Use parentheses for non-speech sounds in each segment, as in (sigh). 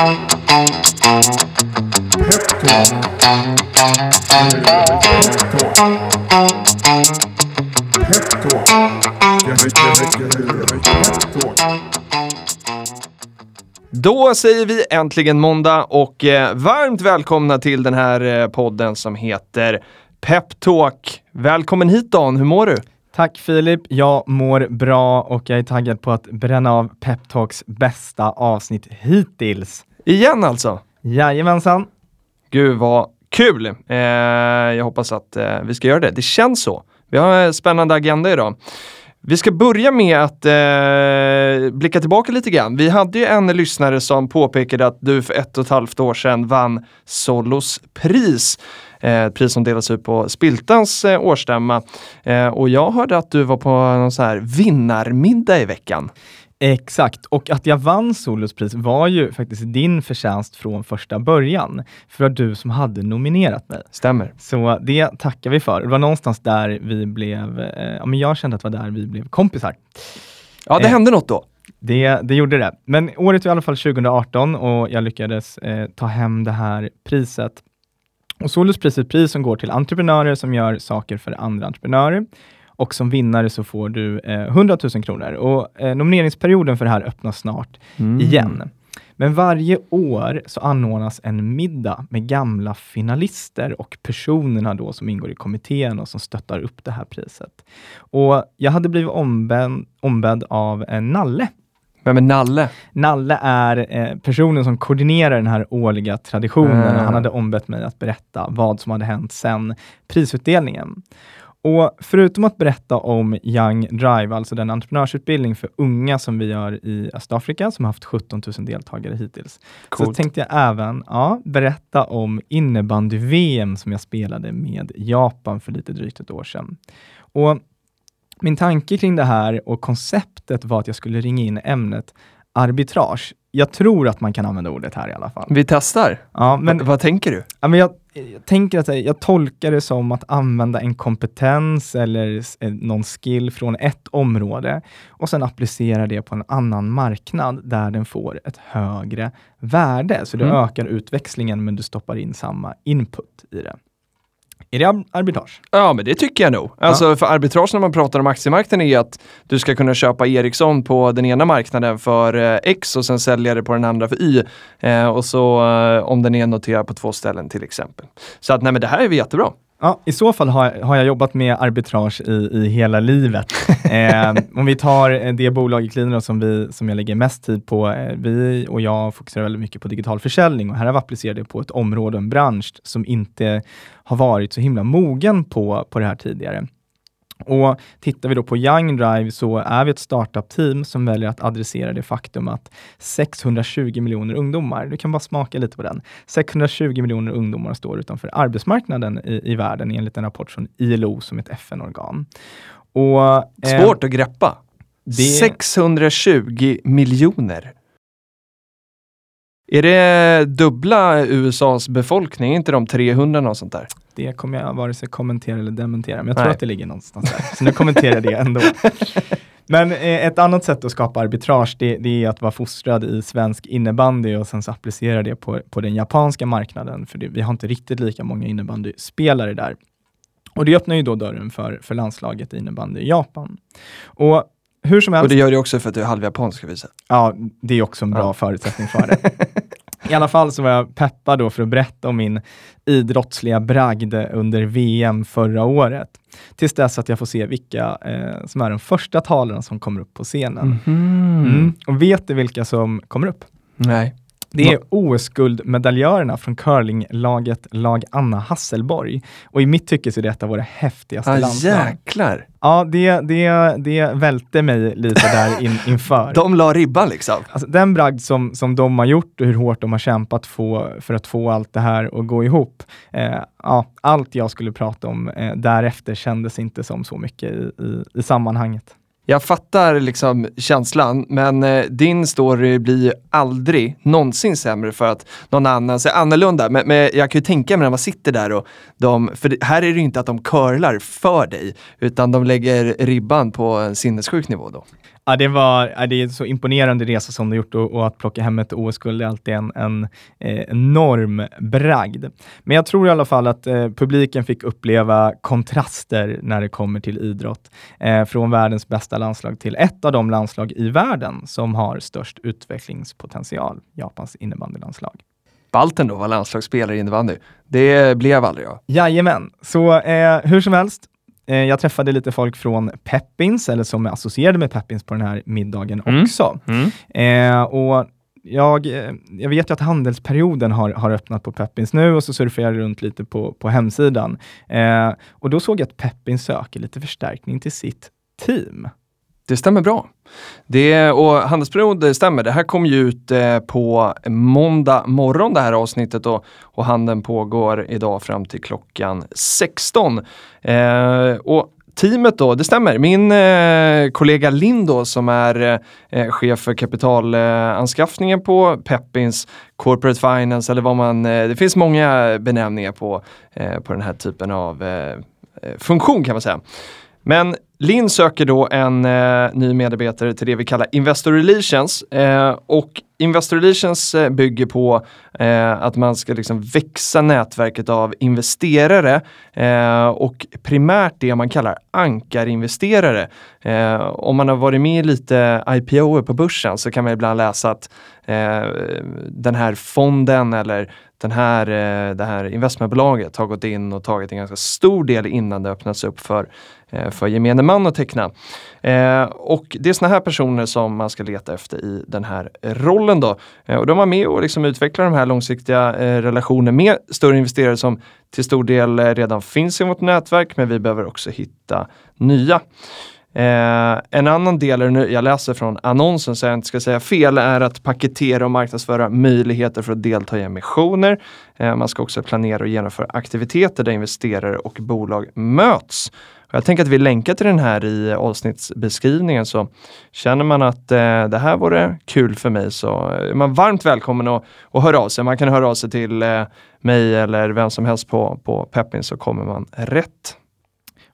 Då säger vi äntligen måndag och eh, varmt välkomna till den här eh, podden som heter Peptalk. Välkommen hit Dan, hur mår du? Tack Filip, jag mår bra och jag är taggad på att bränna av Peptalks bästa avsnitt hittills. Igen alltså? Jajamensan. Gud vad kul! Eh, jag hoppas att eh, vi ska göra det. Det känns så. Vi har en spännande agenda idag. Vi ska börja med att eh, blicka tillbaka lite grann. Vi hade ju en lyssnare som påpekade att du för ett och ett halvt år sedan vann Solos pris. Eh, ett pris som delas ut på Spiltans eh, årsstämma. Eh, och jag hörde att du var på någon så här vinnarmiddag i veckan. Exakt, och att jag vann Solos pris var ju faktiskt din förtjänst från första början. För det var du som hade nominerat mig. Stämmer. Så det tackar vi för. Det var någonstans där vi blev, eh, ja men jag kände att det var där vi blev kompisar. Ja, det Eh, hände något då. Det, det gjorde det. Men året var i alla fall 2018 och jag lyckades eh, ta hem det här priset. Och Solus pris är ett pris som går till entreprenörer som gör saker för andra entreprenörer. Och som vinnare så får du eh, 100 000 kronor. Och eh, nomineringsperioden för det här öppnas snart Mm. igen. Men varje år så anordnas en middag med gamla finalister och personerna då som ingår i kommittén och som stöttar upp det här priset. Och jag hade blivit ombedd, ombedd av eh, Nalle Vem är Nalle? Nalle är eh, personen som koordinerar den här årliga traditionen Mm. han hade ombett mig att berätta vad som hade hänt sedan prisutdelningen. Och förutom att berätta om Young Drive, alltså den entreprenörsutbildning för unga som vi gör i Östafrika, som har haft 17 000 deltagare hittills, så Coolt. tänkte jag även ja, berätta om innebandy-VM som jag spelade med Japan för lite drygt ett år sedan. Och min tanke kring det här och konceptet var att jag skulle ringa in ämnet arbitrage. Jag tror att man kan använda ordet här i alla fall. Vi testar. Ja, men, Men, vad tänker du? ja, men jag, jag tänker att jag, tolkar det som att använda en kompetens eller eh, någon skill från ett område och sen applicera det på en annan marknad där den får ett högre värde. Så du Mm. ökar utväxlingen men du stoppar in samma input i det. Är det ar- arbitrage? Ja, men det tycker jag nog. Alltså för arbitrage när man pratar om aktiemarknaden är att du ska kunna köpa Ericsson på den ena marknaden för eh, X och sen sälja det på den andra för Y. Eh, och så eh, om den är noterad på två ställen till exempel. Så att nej men det här är väl jättebra. Ja, i så fall har, jag- har jag jobbat med arbitrage i, i hela livet. (laughs) Eh, om vi tar det bolag i Cleaner som, vi, som jag lägger mest tid på. Eh, vi och jag fokuserar väldigt mycket på digital försäljning och här har vi applicerat det på ett område, en bransch som inte har varit så himla mogen på, på det här tidigare. Och tittar vi då på Young Drive så är vi ett startup-team som väljer att adressera det faktum att 620 miljoner ungdomar, du kan bara smaka lite på den, 620 miljoner ungdomar står utanför arbetsmarknaden i, i världen enligt en rapport från ILO som ett FN-organ. Och, eh, Svårt att greppa. det- 620 miljoner. Är det dubbla USAs befolkning? Är inte de 300 något sånt där? Det kommer jag vare sig kommentera eller dementera, men jag tror Nej. att det ligger någonstans där. Så nu kommenterar jag det ändå. (laughs) Men eh, ett annat sätt att skapa arbitrage, det, det är att vara fostrad i svensk innebandy och sen så applicera det på, på den japanska marknaden, för det, vi har inte riktigt lika många innebandyspelare där. Och det öppnar ju då dörren för, för landslaget i innebandy i Japan. Och hur som helst, Och det gör det också för att du är halvjapansk ska vi säga. Ja, det är också en bra Ja. förutsättning för (laughs) det. I alla fall så var jag peppad då för att berätta om min idrottsliga bragd under VM förra året. Tills dess att jag får se vilka eh, som är de första talarna som kommer upp på scenen. Mm. Och vet du vilka som kommer upp? Nej. Det är OS-guldmedaljörerna från curlinglaget lag Anna Hasselborg. Och i mitt tycke så är det ett av våra häftigaste Ah, landslag. jäklar. Ja, det, det, det välte mig lite där in, (laughs) inför. De la ribban liksom. Alltså, den bragd som, som de har gjort och hur hårt de har kämpat få, för att få allt det här att gå ihop. Eh, ja, allt jag skulle prata om eh, därefter kändes inte som så mycket i, i, i sammanhanget. Jag fattar liksom känslan, men eh, din story blir ju aldrig någonsin sämre för att någon annan ser annorlunda. Men, men jag kan ju tänka mig när man sitter där och de, för det, här är det ju inte att de curlar för dig, utan de lägger ribban på en sinnessjuk nivå då. Ja, det, var, ja, det är en så imponerande resa som du gjort och, och att plocka hem ett OS-guld är alltid en, en eh, enorm bragd. Men jag tror i alla fall att eh, publiken fick uppleva kontraster när det kommer till idrott. Eh, från världens bästa landslag till ett av de landslag i världen som har störst utvecklingspotential, Japans innebandylandslag. Balten då var landslagsspelare i innebandy. Det blev aldrig jag. Jajamän, så eh, hur som helst, jag träffade lite folk från Peppins, eller som är associerade med Peppins på den här middagen mm. också. Mm. Eh, och jag, eh, jag vet ju att handelsperioden har, har öppnat på Peppins nu och så surfar jag runt lite på, på hemsidan. Eh, och då såg jag att Peppins söker lite förstärkning till sitt team. Det stämmer bra. Det, och handelsperiod det eh, stämmer. Det här kom ju ut eh, på måndag morgon det här avsnittet och, och handeln pågår idag fram till klockan 16. Eh, och Teamet då, det stämmer. Min eh, kollega Lindo som är eh, chef för kapitalanskaffningen på Peppins Corporate Finance eller vad man, eh, det finns många benämningar på, eh, på den här typen av eh, eh funktion kan man säga. Men Linn söker då en eh, ny medarbetare till det vi kallar Investor Relations eh, och Investor Relations eh, bygger på eh, att man ska liksom växa nätverket av investerare eh, och primärt det man kallar ankarinvesterare. Eh, om man har varit med i lite IPO på börsen så kan man ibland läsa att eh, den här fonden eller den här, eh, det här investmentbolaget har gått in och tagit en ganska stor del innan det öppnats upp för Eh, för gemene man att teckna. Eh, och det är såna här personer som man ska leta efter i den här rollen då. Eh, och de var med och liksom utvecklar de här långsiktiga relationer med större investerare som till stor del redan finns i vårt nätverk, men vi behöver också hitta nya. Eh, en annan del, jag läser från annonsen så jag inte ska säga fel, är att paketera och marknadsföra möjligheter för att delta i emissioner. Eh, man ska också planera och genomföra aktiviteter där investerare och bolag möts. Jag tänker att vi länkar till den här i avsnittsbeskrivningen så känner man att eh, det här vore kul för mig så är man varmt välkommen att, att höra av sig. Man kan höra av sig till eh, mig eller vem som helst på, på Peppin så kommer man rätt.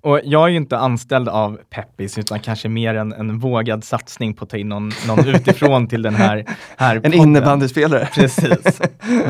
Och jag är ju inte anställd av Peppis, utan kanske mer en, en vågad satsning på att ta in någon, någon (laughs) utifrån till den här, här En innebandyspelare. (laughs) Precis.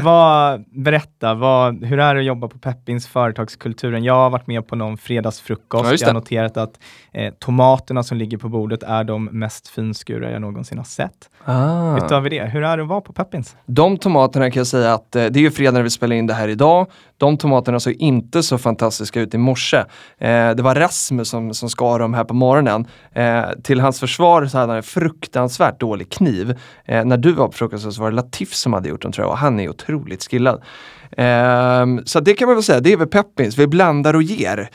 vad, berätta, vad, hur är det att jobba på Peppins företagskulturen? Jag har varit med på någon fredagsfrukost. Ja, jag har noterat att eh, tomaterna som ligger på bordet är de mest finskurna jag någonsin har sett. Ah. Utöver det, hur är det att vara på Peppins? De tomaterna kan jag säga att eh, det är ju fredag när vi spelar in det här idag. De tomaterna såg inte så fantastiska ut i morse. Eh, det var Rasmus som, som skar dem här på morgonen. Eh, till hans försvar så hade han en fruktansvärt dålig kniv. Eh, när du var på frukosten så var det Latif som hade gjort dem tror jag och han är otroligt skillad. Um, så det kan man väl säga, det är väl Peppins, vi blandar och ger. Uh,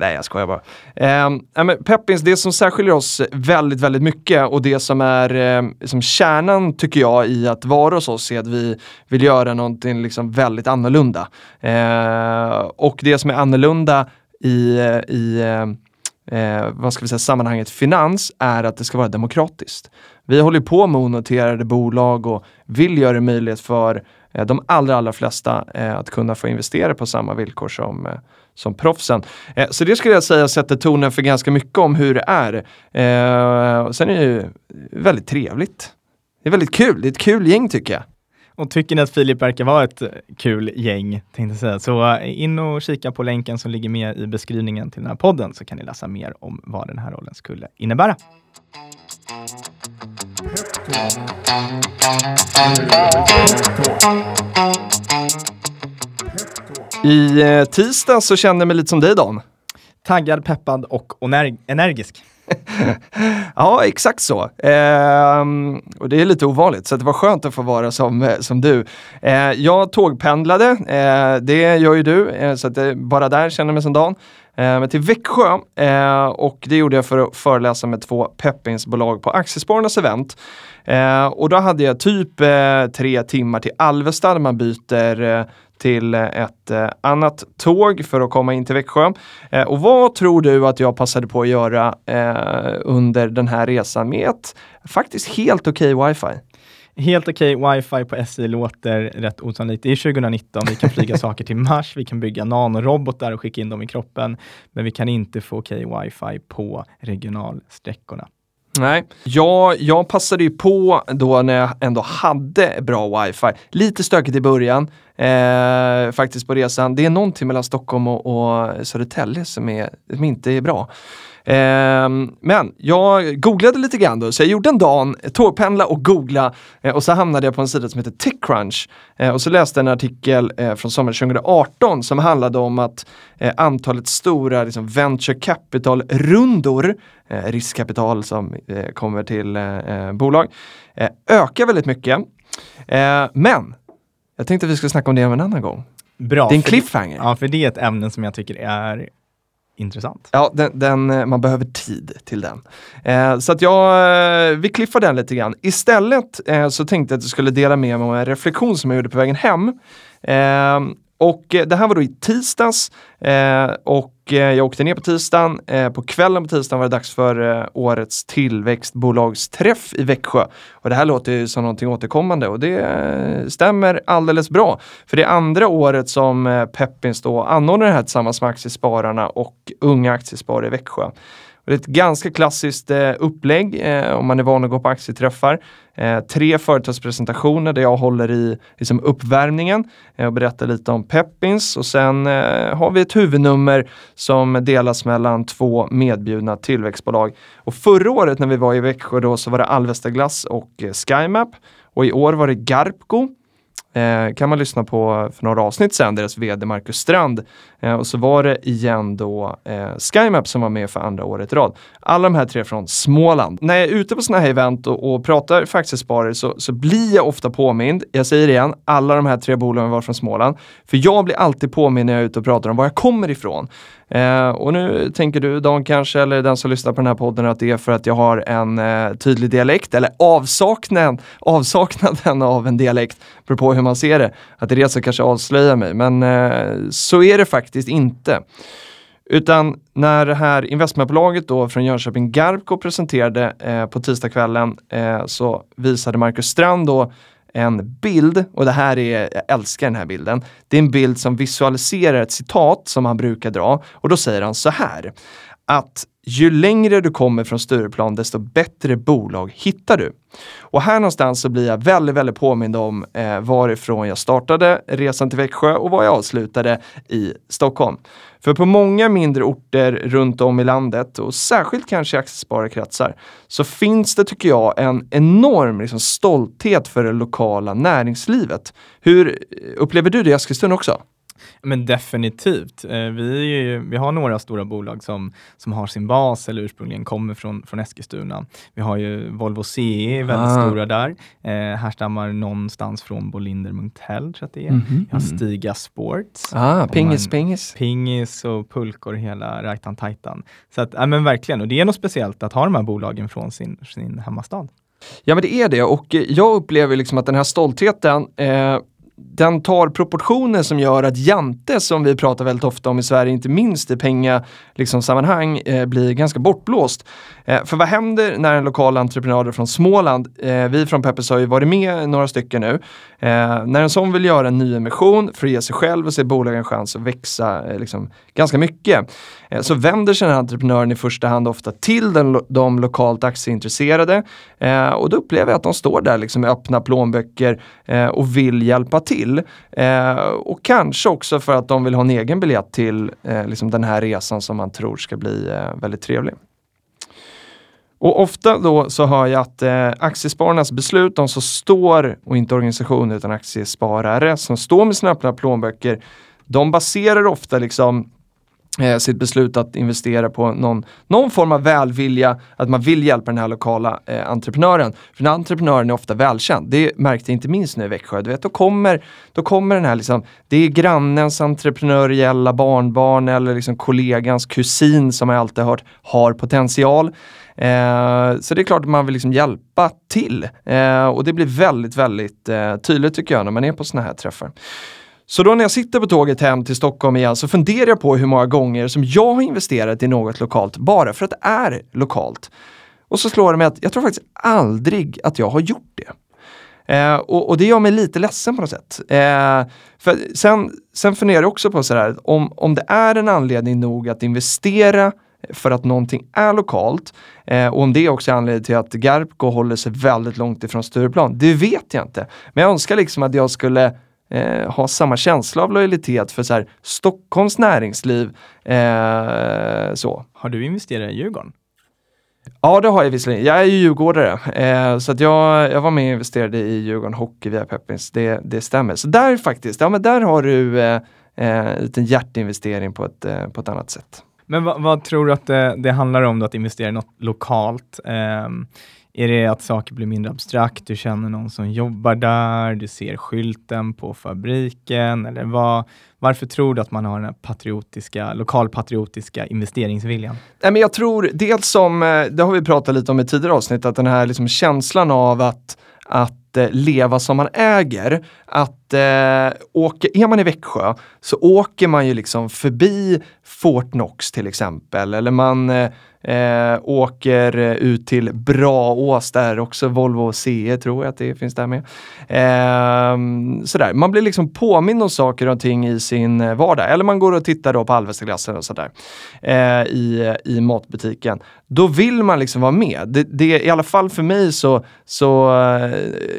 nej jag skojar bara. Um, Peppins, det som särskiljer oss väldigt, väldigt mycket och det som är um, kärnan tycker jag i att vara hos oss är att vi vill göra någonting liksom väldigt annorlunda. Uh, och det som är annorlunda i, i eh, vad ska vi säga, sammanhanget finans är att det ska vara demokratiskt. Vi håller på med onoterade bolag och vill göra det möjligt för Eh, de allra, allra flesta eh, att kunna få investera på samma villkor som, eh, som proffsen. Eh, så det skulle jag säga sätter tonen för ganska mycket om hur det är. Eh, sen är det ju väldigt trevligt. Det är väldigt kul, det är ett kul gäng tycker jag. Och tycker ni att Filip verkar vara ett eh, kul gäng, tänkte jag säga, så eh, in och kika på länken som ligger med i beskrivningen till den här podden så kan ni läsa mer om vad den här rollen skulle innebära. I eh, tisdag så kände jag mig lite som dig Dan. Taggad, peppad och energisk. (laughs) ja, exakt så. Eh, och det är lite ovanligt, så det var skönt att få vara som, eh, som du. Eh, jag tågpendlade, eh, det gör ju du, eh, så att det, bara där känner jag mig som Dan. Eh, men till Växjö och det gjorde jag för att föreläsa med två peppingsbolag på Aktiespararnas event. och då hade jag typ eh, tre timmar till Alvesta där man byter eh, till ett eh, annat tåg för att komma in till Växjö. Eh, och vad tror du att jag passade på att göra eh, under den här resan med ett faktiskt helt okej okay wifi? Helt okej okay, wifi på SI låter rätt osannolikt. Det är 2019, vi kan flyga (laughs) saker till Mars, vi kan bygga nanorobotar och skicka in dem i kroppen, men vi kan inte få okej okay, wifi på regionalsträckorna. Nej, jag, jag passade ju på då när jag ändå hade bra wifi. Lite stökigt i början eh, faktiskt på resan. Det är någonting mellan Stockholm och, och Södertälje som, är, som inte är bra. Eh, men jag googlade lite grann då, så jag gjorde en dag, tågpendla och googla eh, och så hamnade jag på en sida som heter TechCrunch. Eh, och så läste jag en artikel eh, från sommaren 2018 som handlade om att antalet stora liksom, venture capital-rundor, riskkapital som kommer till bolag, ökar väldigt mycket. men jag tänkte att vi skulle snacka om det en annan gång. Bra. Det är en cliffhanger. Ja, för det är ett ämne som jag tycker är intressant. Ja, den, den, eh, man behöver tid till den. Eh, så att jag, eh, vi kliffar den lite grann. Istället eh, så tänkte jag att jag skulle dela med mig av en reflektion som jag gjorde på vägen hem. Eh, och eh, det här var då i tisdags eh, och eh, jag åkte ner på tisdagen. Eh, på kvällen på tisdagen var det dags för årets tillväxtbolagsträff i Växjö. Och det här låter ju som någonting återkommande och det stämmer alldeles bra. För det är andra året som Peppins då anordnar det här tillsammans med Aktiespararna och Unga Aktiesparare i Växjö. Det är ett ganska klassiskt eh, upplägg eh, om man är van att gå på aktieträffar. Eh, tre företagspresentationer där jag håller i liksom, uppvärmningen eh, och berättar lite om Peppins och sen eh, har vi ett huvudnummer som delas mellan två medbjudna tillväxtbolag. Och förra året när vi var i Växjö då så var det Alvesta Glass och eh, SkyMap och i år var det Garpco Eh, kan man lyssna på för några avsnitt sen, deras vd Marcus Strand. Eh, och så var det igen då eh, SkyMap som var med för andra året i rad. Alla de här tre från Småland. När jag är ute på sådana här event och, och pratar för aktiesparare så, så blir jag ofta påmind, jag säger det igen, alla de här tre bolagen var från Småland. För jag blir alltid påmind när jag är ute och pratar om var jag kommer ifrån. Eh, och nu tänker du Dan kanske, eller den som lyssnar på den här podden, att det är för att jag har en eh, tydlig dialekt, eller avsaknaden, (laughs) avsaknaden av en dialekt, beror på hur man ser det. Att det är det som kanske avslöjar mig, men eh, så är det faktiskt inte. Utan när det här investmentbolaget då från Jönköping Garpco presenterade eh, på tisdagskvällen eh, så visade Marcus Strand då en bild, och det här är, jag älskar den här bilden. Det är en bild som visualiserar ett citat som han brukar dra och då säger han så här. Att ju längre du kommer från Stureplan desto bättre bolag hittar du. Och här någonstans så blir jag väldigt, väldigt påmind om eh, varifrån jag startade resan till Växjö och var jag avslutade i Stockholm. För på många mindre orter runt om i landet och särskilt kanske i aktiespararkretsar så finns det, tycker jag, en enorm liksom, stolthet för det lokala näringslivet. Hur eh, upplever du det i Eskilstuna också? Men definitivt. Eh, vi, ju, vi har några stora bolag som, som har sin bas eller ursprungligen kommer från, från Eskilstuna. Vi har ju Volvo CE, väldigt ah. stora där. Eh, härstammar någonstans från Bolinder Munktell, tror jag att det är. Mm -hmm. Vi har Stiga Sports. Ah, pingis, pingis. Pingis och pulkor hela rajtan tajtan. Så att, ja, men verkligen, och det är något speciellt att ha de här bolagen från sin, sin hemmastad. Ja men det är det och jag upplever liksom att den här stoltheten eh, den tar proportioner som gör att Jante, som vi pratar väldigt ofta om i Sverige, inte minst i pengasammanhang, liksom, eh, blir ganska bortblåst. Eh, för vad händer när en lokal entreprenör från Småland, eh, vi från Peppers har ju varit med några stycken nu, eh, när en sån vill göra en nyemission för att ge sig själv och se bolagen chans att växa eh, liksom, ganska mycket, eh, så vänder sig den här entreprenören i första hand ofta till den, de lokalt aktieintresserade. Eh, och då upplever jag att de står där liksom, med öppna plånböcker eh, och vill hjälpa till. Eh, och kanske också för att de vill ha en egen biljett till eh, liksom den här resan som man tror ska bli eh, väldigt trevlig. Och ofta då så hör jag att eh, aktiespararnas beslut, de som står, och inte organisationer utan aktiesparare, som står med sina öppna plånböcker, de baserar ofta liksom eh, sitt beslut att investera på någon, någon form av välvilja, att man vill hjälpa den här lokala eh, entreprenören. För den här entreprenören är ofta välkänd. Det märkte jag inte minst nu i Växjö. Du vet, då, kommer, då kommer den här, liksom, det är grannens entreprenöriella barnbarn eller liksom kollegans kusin som jag alltid hört har potential. Eh, så det är klart att man vill liksom hjälpa till. Eh, och det blir väldigt, väldigt eh, tydligt tycker jag när man är på sådana här träffar. Så då när jag sitter på tåget hem till Stockholm igen så funderar jag på hur många gånger som jag har investerat i något lokalt bara för att det är lokalt. Och så slår det mig att jag tror faktiskt aldrig att jag har gjort det. Eh, och, och, det gör mig lite ledsen på något sätt. Eh, för sen, sen funderar jag också på sådär, om, om det är en anledning nog att investera för att någonting är lokalt. Eh, och om det också är anledningen till att Garpko håller sig väldigt långt ifrån Stureplan, det vet jag inte. Men jag önskar liksom att jag skulle eh, ha samma känsla av lojalitet för så här, Stockholms näringsliv. Eh, så. Har du investerat i Djurgården? Ja, det har jag visserligen. Jag är ju djurgårdare, eh, så att jag, jag var med och investerade i Djurgården Hockey via Peppins. Det, det stämmer. Så där faktiskt, ja men där har du eh, eh en hjärtinvestering på ett, eh, på ett annat sätt. Men vad, vad tror du att det, det, handlar om då, att investera i något lokalt? Är det att saker blir mindre abstrakt, du känner någon som jobbar där, du ser skylten på fabriken, eller vad, varför tror du att man har den här patriotiska, lokalpatriotiska investeringsviljan? Nej, men jag tror dels som, eh, det har vi pratat lite om i tidigare avsnitt, att den här liksom känslan av att, att eh, leva som man äger. Att eh, åka, är man i Växjö så åker man ju liksom förbi Fort Knox till exempel, eller man eh, Eh, åker eh, ut till Braås där också, Volvo CE tror jag att det finns där med. Eh, sådär. Man blir liksom påmind om saker och ting i sin eh, vardag. Eller man går och tittar då på Alvestaglassen och sådär eh, i, eh, i matbutiken. Då vill man liksom vara med. Det, det, I alla fall för mig så, så eh,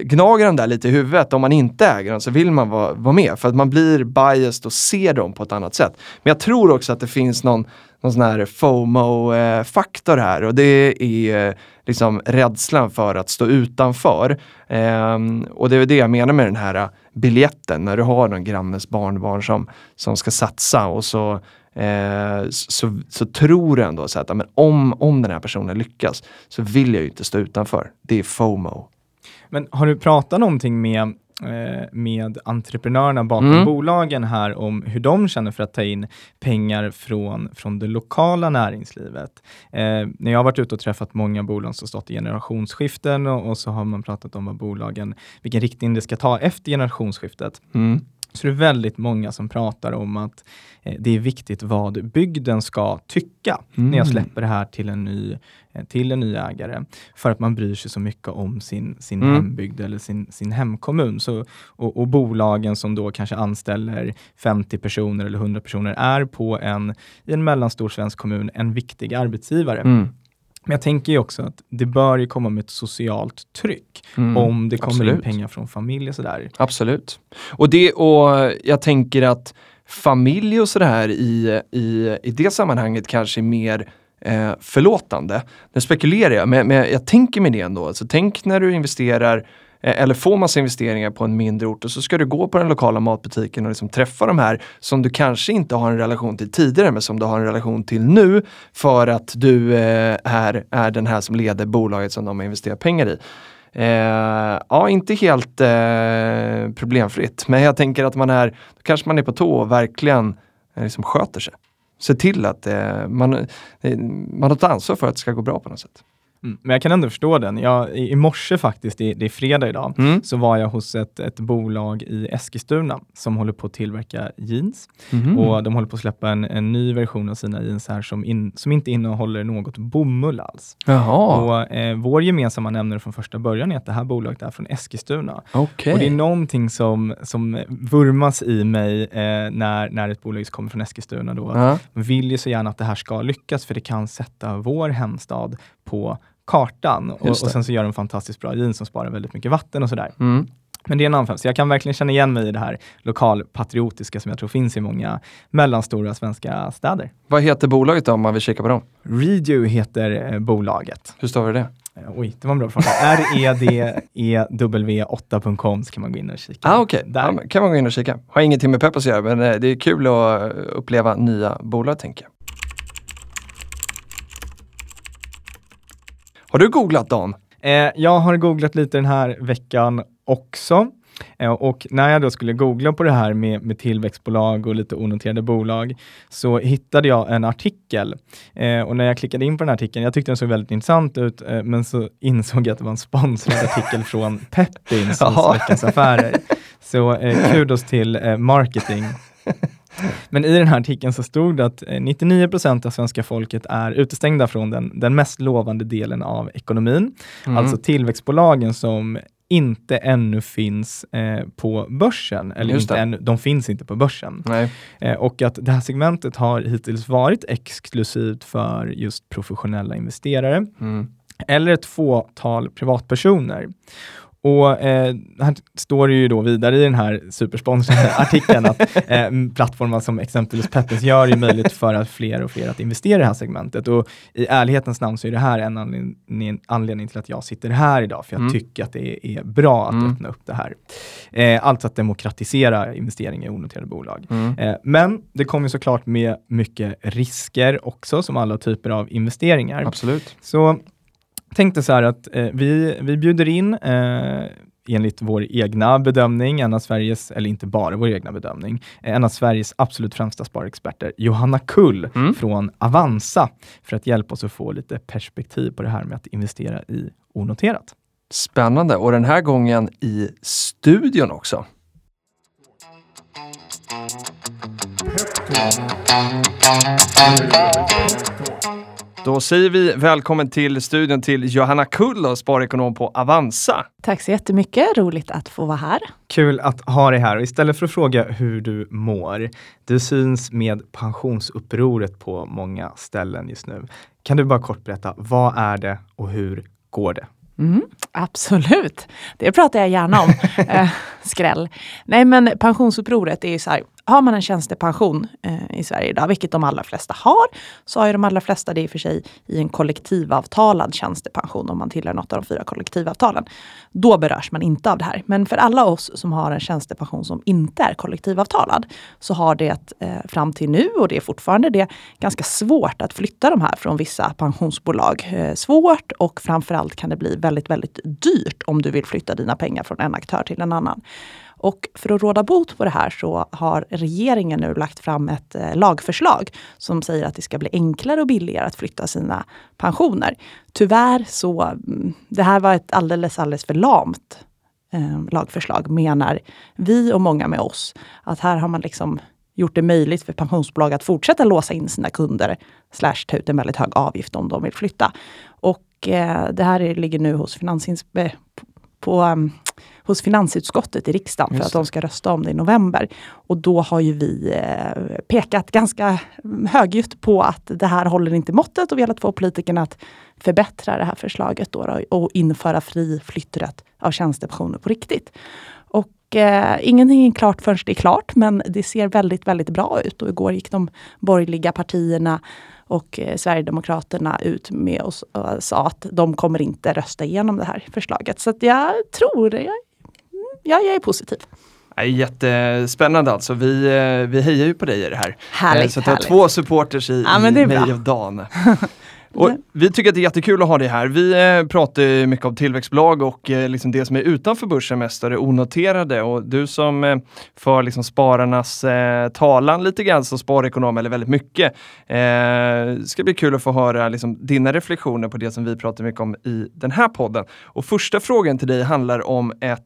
gnager den där lite i huvudet. Om man inte äger den så vill man vara, vara med för att man blir biased och ser dem på ett annat sätt. Men jag tror också att det finns någon någon sån här FOMO-faktor här och det är eh, liksom rädslan för att stå utanför. Ehm, och det är det jag menar med den här eh, biljetten, när du har någon grannes barnbarn som, som ska satsa och så, eh, så, så tror du ändå så att men om, om den här personen lyckas så vill jag ju inte stå utanför. Det är FOMO. Men har du pratat någonting med med entreprenörerna bakom mm. bolagen här om hur de känner för att ta in pengar från, från det lokala näringslivet. Eh, när jag har varit ute och träffat många bolag som stått i generationsskiften och, och, så har man pratat om vad bolagen, vilken riktning det ska ta efter generationsskiftet. Mm. Så det är väldigt många som pratar om att eh, det är viktigt vad bygden ska tycka mm. när jag mm. släpper det här till en ny, eh, till en ny ägare. För att man bryr sig så mycket om sin, sin mm. hembygd eller sin, sin hemkommun. Så, och, och, bolagen som då kanske anställer 50 personer eller 100 personer är på en, i en mellanstor svensk kommun en viktig arbetsgivare. Mm. Men jag tänker ju också att det bör ju komma med ett socialt tryck mm, om det kommer absolut. in pengar från familj och sådär. Absolut. Och, det, och jag tänker att familj och sådär i, i, i det sammanhanget kanske är mer eh, förlåtande. Nu spekulerar jag, men, men jag tänker mig det ändå. Alltså, tänk när du investerar Eh, eller få massa investeringar på en mindre ort och så ska du gå på den lokala matbutiken och liksom träffa de här som du kanske inte har en relation till tidigare men som du har en relation till nu för att du eh, är, är den här som leder bolaget som de har investerat pengar i. Eh, ja, inte helt eh, problemfritt, men jag tänker att man är, då kanske man är på tå och verkligen eh, liksom sköter sig. Se till att eh, man, eh, man har ett ansvar för att det ska gå bra på något sätt. Mm, men jag kan ändå förstå den. Jag, i, morse faktiskt, det, det är fredag idag, mm. så var jag hos ett, ett bolag i Eskilstuna som håller på att tillverka jeans. Mm. Och de håller på att släppa en, en ny version av sina jeans här som, in, som inte innehåller något bomull alls. Jaha. Och, eh, vår gemensamma nämnare från första början är att det här bolaget är från Eskilstuna. Okay. Och det är någonting som, som vurmas i mig eh, när, när ett bolag kommer från Eskilstuna. Då, Man vill ju så gärna att det här ska lyckas, för det kan sätta vår hemstad på kartan. Och, och, sen så gör de fantastiskt bra jeans som sparar väldigt mycket vatten och sådär. Mm. Men det är en annan Så jag kan verkligen känna igen mig i det här lokalpatriotiska som jag tror finns i många mellanstora svenska städer. Vad heter bolaget då om man vill kika på dem? Redo heter eh, bolaget. Hur stavar du det? Eh, oj, det var en bra fråga. R-E-D-E-W8.com så kan man gå in och kika. Ah, okay. ja, kan man gå in och kika. Har ingenting med Peppers att göra, men eh, det är kul att uppleva nya bolag tänker jag. Har du googlat Dan? Eh, jag har googlat lite den här veckan också. Eh, och när jag då skulle googla på det här med, med tillväxtbolag och lite onoterade bolag så hittade jag en artikel. Eh, och när jag klickade in på den här artikeln, jag tyckte den såg väldigt intressant ut, eh, men så insåg jag att det var en sponsrad artikel (laughs) från Peppins, Veckans Affärer. Så eh, kudos till eh, marketing. (laughs) Men i den här artikeln så stod det att 99 eh, procent av svenska folket är utestängda från den, den mest lovande delen av ekonomin. Mm. Alltså tillväxtbolagen som inte ännu finns eh, på börsen. Eller Just inte ännu, de finns inte på börsen. Eh, och att det här segmentet har hittills varit exklusivt för just professionella investerare Mm. eller ett fåtal privatpersoner. Och eh, här står det ju då vidare i den här supersponsrade artikeln att (laughs) eh, plattformar som exempelvis Peppes gör det möjligt för att fler och fler att investera i det här segmentet. Och i ärlighetens namn så är det här en anledning, anledning till att jag sitter här idag, för jag Mm. tycker att det är bra att Mm. öppna upp det här. Eh, alltså att demokratisera investeringar i onoterade bolag. Mm. Eh, men det kommer såklart med mycket risker också, som alla typer av investeringar. Absolut. Så tänkte så här att eh, vi, vi bjuder in eh, enligt vår egna bedömning, en av Sveriges, eller inte bara vår egna bedömning, eh, en av Sveriges absolut främsta sparexperter, Johanna Kull Mm. från Avanza, för att hjälpa oss att få lite perspektiv på det här med att investera i onoterat. Spännande. Och den här gången i studion också. Då säger vi välkommen till studion till Johanna Kull, och sparekonom på Avanza. Tack så jättemycket, roligt att få vara här. Kul att ha dig här och istället för att fråga hur du mår, du syns med pensionsupproret på många ställen just nu. Kan du bara kort berätta, vad är det och hur går det? Mm, absolut, det pratar jag gärna om. (laughs) eh, skräll. Nej men pensionsupproret är ju så här, har man en tjänstepension eh, i Sverige idag, vilket de allra flesta har, så har ju de allra flesta det i och för sig i en kollektivavtalad tjänstepension om man tillhör något av de fyra kollektivavtalen. Då berörs man inte av det här. Men för alla oss som har en tjänstepension som inte är kollektivavtalad så har det eh, fram till nu, och det är fortfarande det, ganska svårt att flytta de här från vissa pensionsbolag. Eh, svårt och framförallt kan det bli väldigt, väldigt dyrt om du vill flytta dina pengar från en aktör till en annan. Och för att råda bot på det här så har regeringen nu lagt fram ett eh, lagförslag som säger att det ska bli enklare och billigare att flytta sina pensioner. Tyvärr så, mm, det här var ett alldeles, alldeles för lamt eh, lagförslag menar vi och många med oss. Att här har man liksom gjort det möjligt för pensionsbolag att fortsätta låsa in sina kunder slash ta ut en väldigt hög avgift om de vill flytta. Och eh, det här ligger nu hos, Finansinspektionen, eh, på, på, um, hos finansutskottet i riksdagen för att de ska rösta om det i november. Och då har ju vi eh, pekat ganska högljutt på att det här håller inte måttet och velat få politikerna att förbättra det här förslaget då, då, och införa fri flytträtt av tjänstepensioner på riktigt. Och eh, ingenting är klart förrän det är klart, men det ser väldigt, väldigt bra ut. Och igår gick de borgerliga partierna och eh, Sverigedemokraterna ut med oss och sa att de kommer inte rösta igenom det här förslaget. Så jag tror, jag, ja, jag är positiv. Jättespännande alltså. Vi, eh, vi hejar ju på dig i det här. Härligt, Eh, Så att du har två supporters i, Ja, i mig och Dan. (laughs) Och vi tycker att det är jättekul att ha dig här. Vi eh, pratar mycket om tillväxtbolag och eh, liksom det som är utanför börsen mest är det onoterade. Och du som eh, för liksom spararnas talan lite grann som sparekonom, eller väldigt mycket. Eh, ska bli kul att få höra liksom, dina reflektioner på det som vi pratar mycket om i den här podden. Och första frågan till dig handlar om ett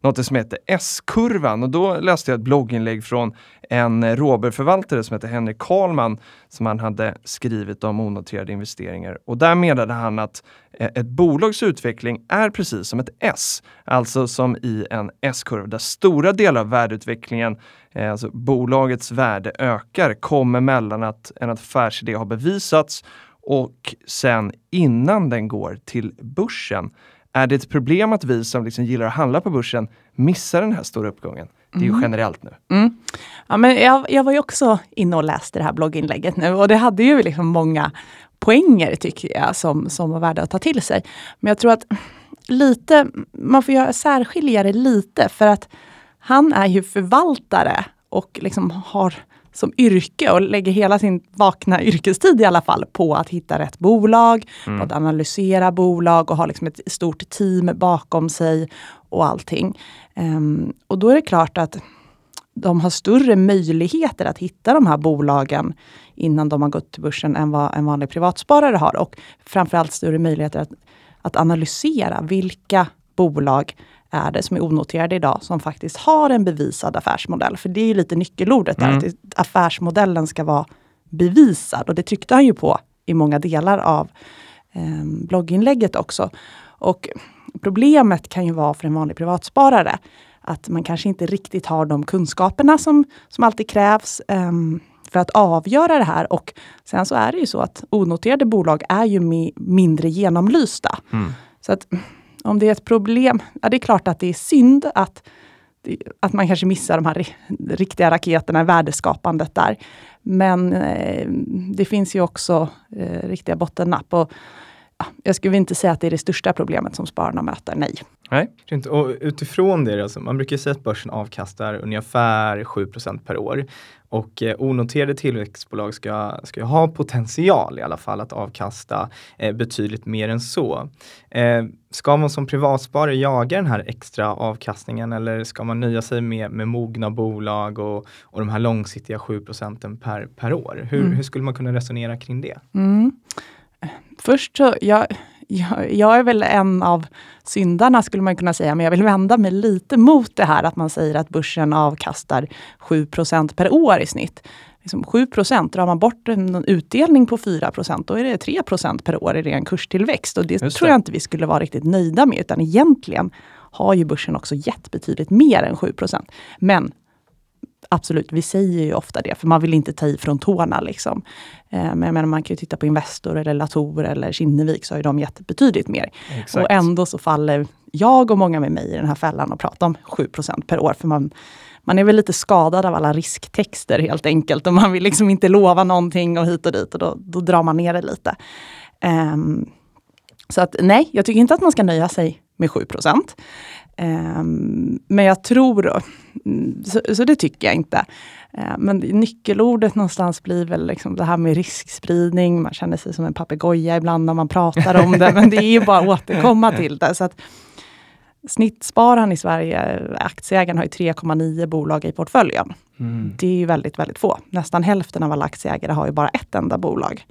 något som heter S-kurvan och då läste jag ett blogginlägg från en råberförvaltare som heter Henrik Karlman som han hade skrivit om onoterade investeringar. Och där menade han att eh, ett bolags utveckling är precis som ett S, alltså som i en S-kurva där stora delar av värdeutvecklingen, eh, alltså bolagets värde ökar, kommer mellan att en affärsidé har bevisats och sen innan den går till börsen. Är det ett problem att vi som liksom gillar att handla på börsen missar den här stora uppgången? Det är ju generellt nu. Mm. Ja, men jag, jag var ju också inne och läste det här blogginlägget nu och det hade ju liksom många poänger tycker jag som, som var värda att ta till sig. Men jag tror att lite, man får göra särskilja det lite för att han är ju förvaltare och liksom har som yrke och lägger hela sin vakna yrkestid i alla fall på att hitta rätt bolag, på att analysera bolag och ha liksom ett stort team bakom sig och allting. Ehm, och då är det klart att de har större möjligheter att hitta de här bolagen innan de har gått till börsen än vad en vanlig privatsparare har. Och framförallt större möjligheter att, att analysera vilka bolag är det som är onoterade idag som faktiskt har en bevisad affärsmodell. För det är ju lite nyckelordet där, Mm. att affärsmodellen ska vara bevisad. Och det tryckte han ju på i många delar av eh, blogginlägget också. Och problemet kan ju vara för en vanlig privatsparare att man kanske inte riktigt har de kunskaperna som, som alltid krävs um, för att avgöra det här. Och sen så är det ju så att onoterade bolag är ju mi mindre genomlysta. Mm. Så att om det är ett problem, ja det är klart att det är synd att, att man kanske missar de här riktiga raketerna, värdeskapandet där. Men eh, det finns ju också eh, riktiga bottennapp. Och, ja, jag skulle inte säga att det är det största problemet som spararna möter, nej. Nej. Och utifrån det, alltså, man brukar säga att börsen avkastar ungefär 7% per år. Och eh, onoterade tillväxtbolag ska, ska ha potential i alla fall att avkasta eh, betydligt mer än så. Eh, ska man som privatsparare jaga den här extra avkastningen eller ska man nöja sig med, med mogna bolag och, och de här långsiktiga 7 procenten per, per år? Hur, mm. hur skulle man kunna resonera kring det? Mm. Först så, jag, jag, jag, är väl en av syndarna skulle man kunna säga, men jag vill vända mig lite mot det här att man säger att börsen avkastar 7% per år i snitt. Liksom 7% drar man bort en utdelning på 4% då är det 3% per år i ren kurstillväxt. Och det, det tror jag inte vi skulle vara riktigt nöjda med, utan egentligen har ju börsen också gett betydligt mer än 7% Men absolut, vi säger ju ofta det, för man vill inte ta i från tårna. Liksom. Eh, men jag menar, man kan ju titta på Investor, eller Latour eller Kinnevik, så har ju de gett betydligt mer. Exakt. Och ändå så faller jag och många med mig i den här fällan och pratar om 7% per år. För man, man är väl lite skadad av alla risktexter helt enkelt. Och man vill liksom inte lova någonting och hit och dit och då, då drar man ner det lite. Um, så att nej, jag tycker inte att man ska nöja sig med 7 Um, men jag tror, så, så, det tycker jag inte. Uh, men nyckelordet någonstans blir väl liksom det här med riskspridning. Man känner sig som en papegoja ibland när man pratar om det, men det är ju bara att återkomma (laughs) till det. Så att, Snittspararen i Sverige, aktieägaren, har ju 3,9 bolag i portföljen. Mm. Det är ju väldigt, väldigt få. Nästan hälften av alla aktieägare har ju bara ett enda bolag.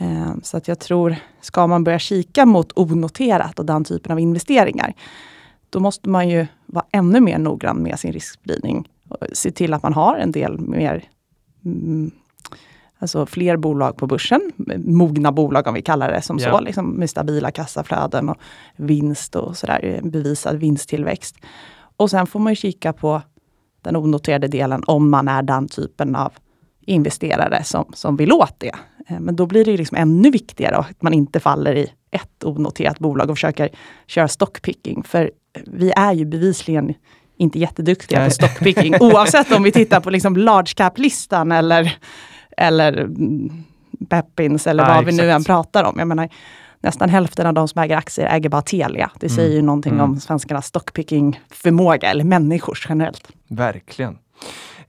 Uh, så att jag tror, ska man börja kika mot onoterat och den typen av investeringar, då måste man ju vara ännu mer noggrann med sin riskspridning. Se till att man har en del mer mm, Alltså fler bolag på börsen, mogna bolag om vi kallar det som yeah. så, liksom med stabila kassaflöden och vinst och sådär, bevisad vinsttillväxt. Och sen får man ju kika på den onoterade delen om man är den typen av investerare som, som vill åt det. Eh, men då blir det liksom ännu viktigare att man inte faller i ett onoterat bolag och försöker köra stockpicking. För vi är ju bevisligen inte jätteduktiga Nej. på stockpicking, (laughs) oavsett om vi tittar på liksom large cap-listan eller, eller Peppins eller Nej, vad exakt. vi nu än pratar om. Jag menar, nästan hälften av de som äger aktier äger bara Telia. Det säger mm. ju någonting mm. om svenskarnas stockpicking-förmåga, eller människors generellt. Verkligen.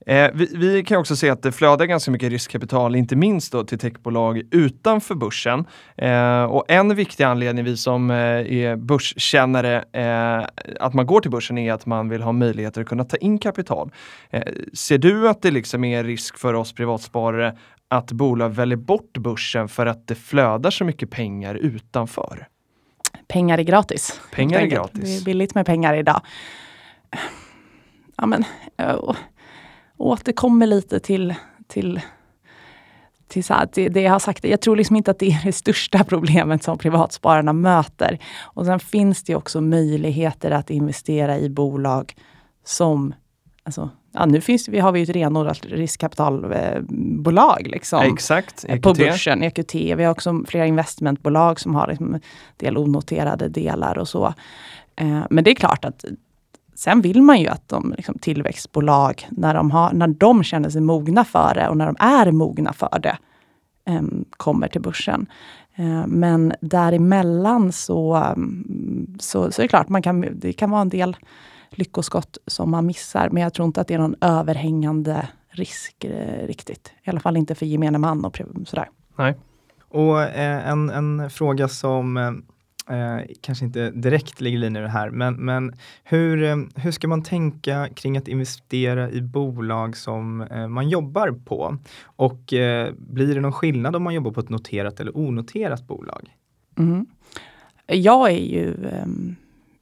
Eh, vi, vi, kan också se att det flödar ganska mycket riskkapital, inte minst då till techbolag utanför börsen. Eh, och en viktig anledning, vi som eh, är börskännare, eh, att man går till börsen är att man vill ha möjligheter att kunna ta in kapital. Eh, ser du att det liksom är risk för oss privatsparare att bolag väljer bort börsen för att det flödar så mycket pengar utanför? Pengar är gratis. Pengar är gratis. Det är billigt med pengar idag. Ja, men, oh återkommer lite till, till, till, så här, till det jag har sagt. Jag tror liksom inte att det är det största problemet som privatspararna möter. Och sen finns det också möjligheter att investera i bolag som Alltså, ja, nu finns, vi har vi ett renodlat riskkapitalbolag liksom, Exakt, EQT. på börsen, EQT. Vi har också flera investmentbolag som har liksom, del onoterade delar och så. Eh, men det är klart att Sen vill man ju att de liksom, tillväxtbolag, när de, har, när de känner sig mogna för det och när de är mogna för det, um, kommer till börsen. Uh, men däremellan så, um, så, så är det klart, man kan, det kan vara en del lyckoskott som man missar. Men jag tror inte att det är någon överhängande risk eh, riktigt. I alla fall inte för gemene man och sådär. Nej. Och eh, en, en fråga som eh, eh, kanske inte direkt ligger i linje med det här, men, men hur, eh, hur ska man tänka kring att investera i bolag som eh, man jobbar på? Och eh, blir det någon skillnad om man jobbar på ett noterat eller onoterat bolag? Mm. Jag är ju, ehm,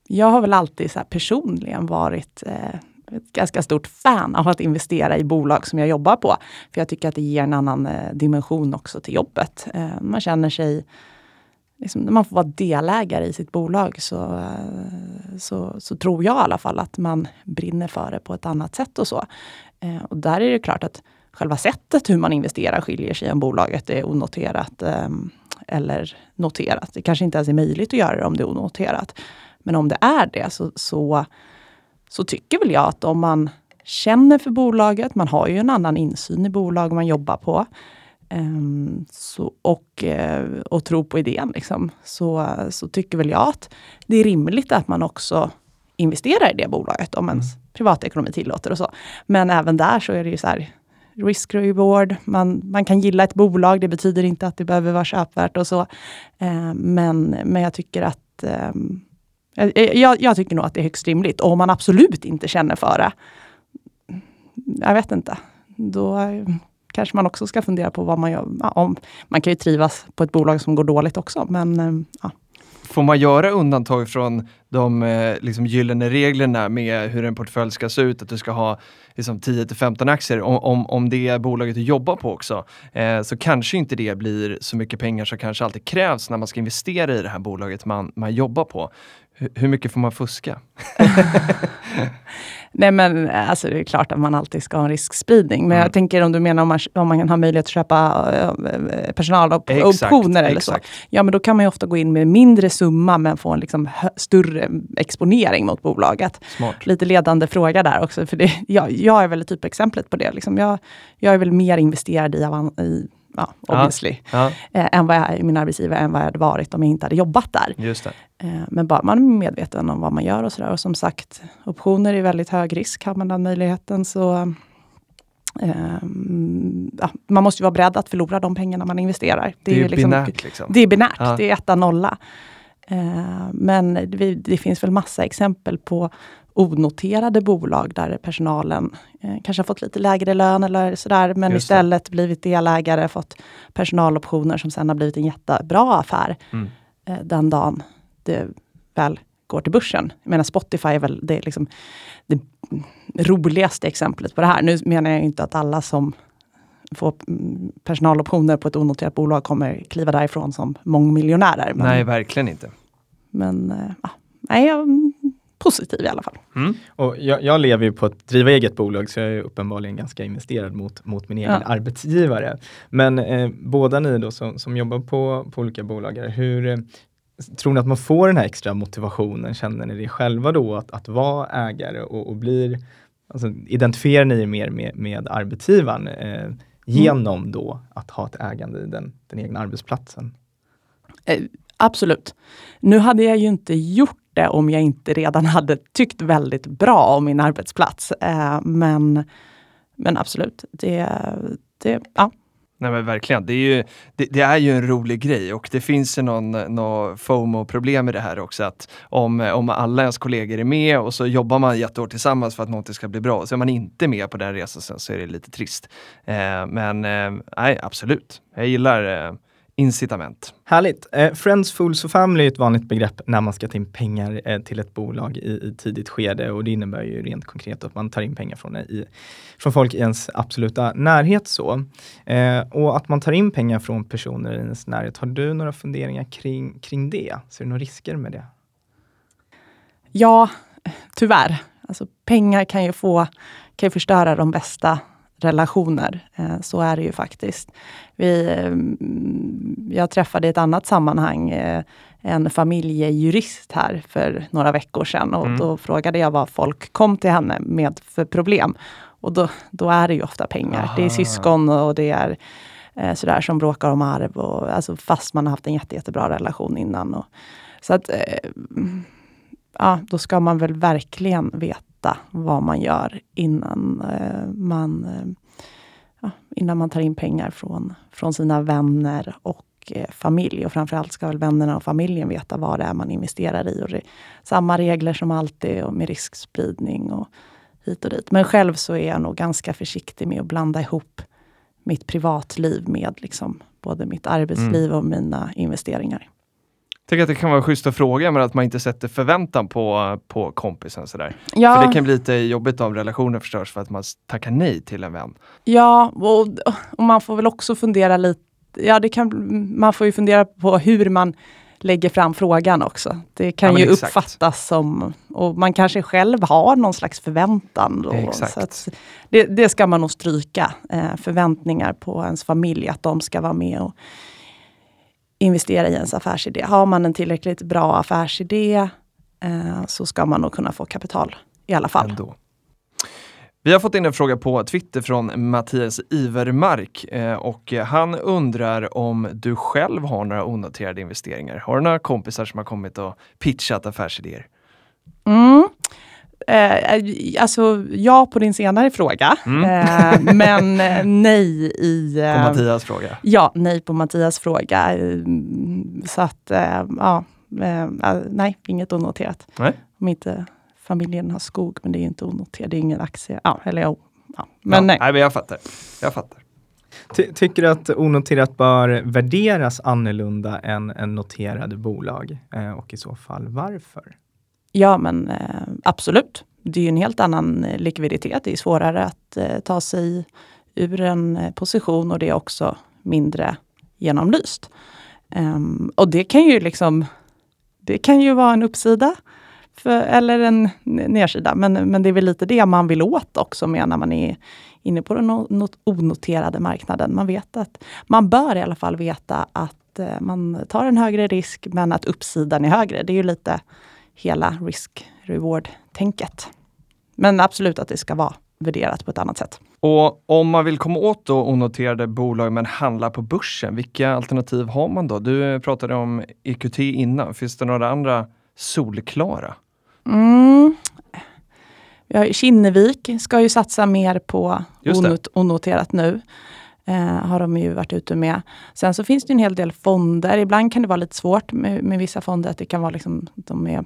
jag har väl alltid så personligen varit eh, ett ganska stort fan av att investera i bolag som jag jobbar på. För jag tycker att det ger en annan eh, dimension också till jobbet. Eh, man känner sig liksom, när man får vara delägare i sitt bolag så, eh, så, så, tror jag i alla fall att man brinner för det på ett annat sätt och så. Eh, och där är det klart att själva sättet hur man investerar skiljer sig om bolaget är onoterat eh, eller noterat. Det kanske inte ens är möjligt att göra det om det är onoterat. Men om det är det så, så, så tycker väl jag att om man känner för bolaget, man har ju en annan insyn i bolag man jobbar på. Um, så, och, uh, och tror på idén, liksom, så, så tycker väl jag att det är rimligt att man också investerar i det bolaget om ens mm. privatekonomi tillåter och så. Men även där så är det ju så här, risk reward, man, man kan gilla ett bolag, det betyder inte att det behöver vara köpvärt och så. Uh, men, men jag tycker att um, jag, jag, tycker nog att det är högst rimligt. Och om man absolut inte känner för det, jag vet inte. Då kanske man också ska fundera på vad man gör. Ja, om, man kan ju trivas på ett bolag som går dåligt också, men eh, ja. Får man göra undantag från de eh, liksom, gyllene reglerna med hur en portfölj ska se ut? Att du ska ha liksom, 10 15 aktier. Om, om, om det är bolaget du jobbar på också, eh, så kanske inte det blir så mycket pengar som kanske alltid krävs när man ska investera i det här bolaget man, man jobbar på. Hur mycket får man fuska? (laughs) Nej men alltså det är klart att man alltid ska ha en riskspridning. Men mm. jag tänker om du menar om man, om man har möjlighet att köpa uh, personaloptioner eller exakt. så. Ja men då kan man ju ofta gå in med mindre summa men få en liksom större exponering mot bolaget. Smart. Lite ledande fråga där också. För det, jag, jag är väl typexemplet på det. Liksom jag, jag är väl mer investerad i, i ja, obviously, ja, ja. Eh, än vad jag är i min arbetsgivare, än vad jag hade varit om jag inte hade jobbat där. Just det. Eh, men bara man är medveten om vad man gör och sådär. Och som sagt, optioner är väldigt hög risk. Har man den möjligheten så eh, ja, man måste vara beredd att förlora de pengarna man investerar. Det, det är, är liksom, binärt. Liksom. Det är binärt, ja. det är etta nolla. Eh, men det, finns väl massa exempel på onoterade bolag där personalen eh, kanske har fått lite lägre lön eller sådär, men Just istället det. blivit delägare, fått personaloptioner som sen har blivit en jättebra affär mm. eh, den dagen det väl går till börsen. Jag menar Spotify är väl det, liksom, det roligaste exemplet på det här. Nu menar jag inte att alla som får mm, personaloptioner på ett onoterat bolag kommer kliva därifrån som mångmiljonärer. Men, Nej, verkligen inte. Men äh, nej, jag positiv i alla fall. Mm. Och jag, jag, lever ju på att driva eget bolag så jag är uppenbarligen ganska investerad mot, mot min egen ja. arbetsgivare. Men eh, båda ni då som, som jobbar på, på olika bolag, hur eh, Tror ni att man får den här extra motivationen? Känner ni det själva då att, att vara ägare och, och blir alltså, Identifierar ni er mer med, med arbetsgivaren eh, genom då att ha ett ägande i den, den egna arbetsplatsen? Eh, absolut. Nu hade jag ju inte gjort det om jag inte redan hade tyckt väldigt bra om min arbetsplats. Eh, men, men absolut, det, det, ja. Nej men verkligen, det är, ju, det, det, är ju en rolig grej och det finns ju någon, någon FOMO-problem i det här också. att om, om alla ens kollegor är med och så jobbar man jättehårt tillsammans för att någonting ska bli bra. och Så är man inte med på den resan sen så är det lite trist. Eh, men eh, nej, absolut. Jag gillar eh, incitament. Härligt. Eh, friends, fools och family är ett vanligt begrepp när man ska ta in pengar eh, till ett bolag i, i, tidigt skede och det innebär ju rent konkret att man tar in pengar från, i, från folk i ens absoluta närhet. så. Eh, och att man tar in pengar från personer i ens närhet. Har du några funderingar kring, kring det? Ser du några risker med det? Ja, tyvärr. Alltså, pengar kan ju få kan ju förstöra de bästa relationer. Eh, så är det ju faktiskt. Vi, mm, jag träffade i ett annat sammanhang eh, en familjejurist här för några veckor sedan och mm. då frågade jag vad folk kom till henne med för problem. Och då, då är det ju ofta pengar. Aha. Det är syskon och det är eh, sådär som bråkar om arv. Och, alltså fast man har haft en jätte, jättebra relation innan. Och, så att, eh, ja, då ska man väl verkligen veta veta vad man gör innan eh, man, eh, ja, innan man tar in pengar från, från sina vänner och eh, familj. Och framförallt ska väl vännerna och familjen veta vad det är man investerar i. Och det, samma regler som alltid och med riskspridning och hit och dit. Men själv så är jag nog ganska försiktig med att blanda ihop mitt privatliv med liksom både mitt arbetsliv mm. och mina investeringar tycker att det kan vara schysst att fråga men att man inte sätter förväntan på, på kompisen. Sådär. Ja. För det kan bli lite jobbigt om relationen förstörs för att man tackar nej till en vän. Ja, och, och man får väl också fundera lite Ja, det kan, man får ju fundera på hur man lägger fram frågan också. Det kan Ja, ju exakt. uppfattas som, och man kanske själv har någon slags förväntan. Då, Exakt. Det, det ska man nog stryka. Eh, förväntningar på ens familj, att de ska vara med och investera i ens affärsidé. Har man en tillräckligt bra affärsidé eh, så ska man nog kunna få kapital i alla fall. Ändå. Vi har fått in en fråga på Twitter från Mattias Ivermark eh, och han undrar om du själv har några onoterade investeringar. Har du några kompisar som har kommit och pitchat affärsidéer? Mm. Eh, alltså ja på din senare fråga, eh, men (laughs) eh, nej i... På eh, Mattias fråga. Ja, nej på Mattias fråga. Mm, Så att, eh, ja, eh, eh, nej, inget onoterat. Nej. Om inte familjen har skog, men det är inte onoterat, det är ingen aktie. Ja, eller jo. Ja, men ja, nej. nej. men jag fattar. Jag fattar. Ty tycker du att onoterat bör värderas annorlunda än en noterade bolag? Eh, och i så fall varför? Ja, men eh, absolut. Det är ju en helt annan eh, likviditet. Det är svårare att eh, ta sig ur en position och det är också mindre genomlyst. Ehm, och det kan ju liksom, det kan ju vara en uppsida för, eller en nersida. nedsida. Men, men det är väl lite det man vill åt också med när man är inne på den onoterade marknaden. Man vet att man bör i alla fall veta att man tar en högre risk men att uppsidan är högre. Det är ju lite hela risk-reward-tänket. Men absolut att det ska vara värderat på ett annat sätt. Och om man vill komma åt då onoterade bolag men handla på börsen, vilka alternativ har man då? Du pratade om EQT innan. Finns det några andra solklara? Mm. Kinnevik ska ju satsa mer på onot- onoterat nu. Eh, har de ju varit ute med. Sen så finns det en hel del fonder. Ibland kan det vara lite svårt med, med vissa fonder att det kan vara liksom, de är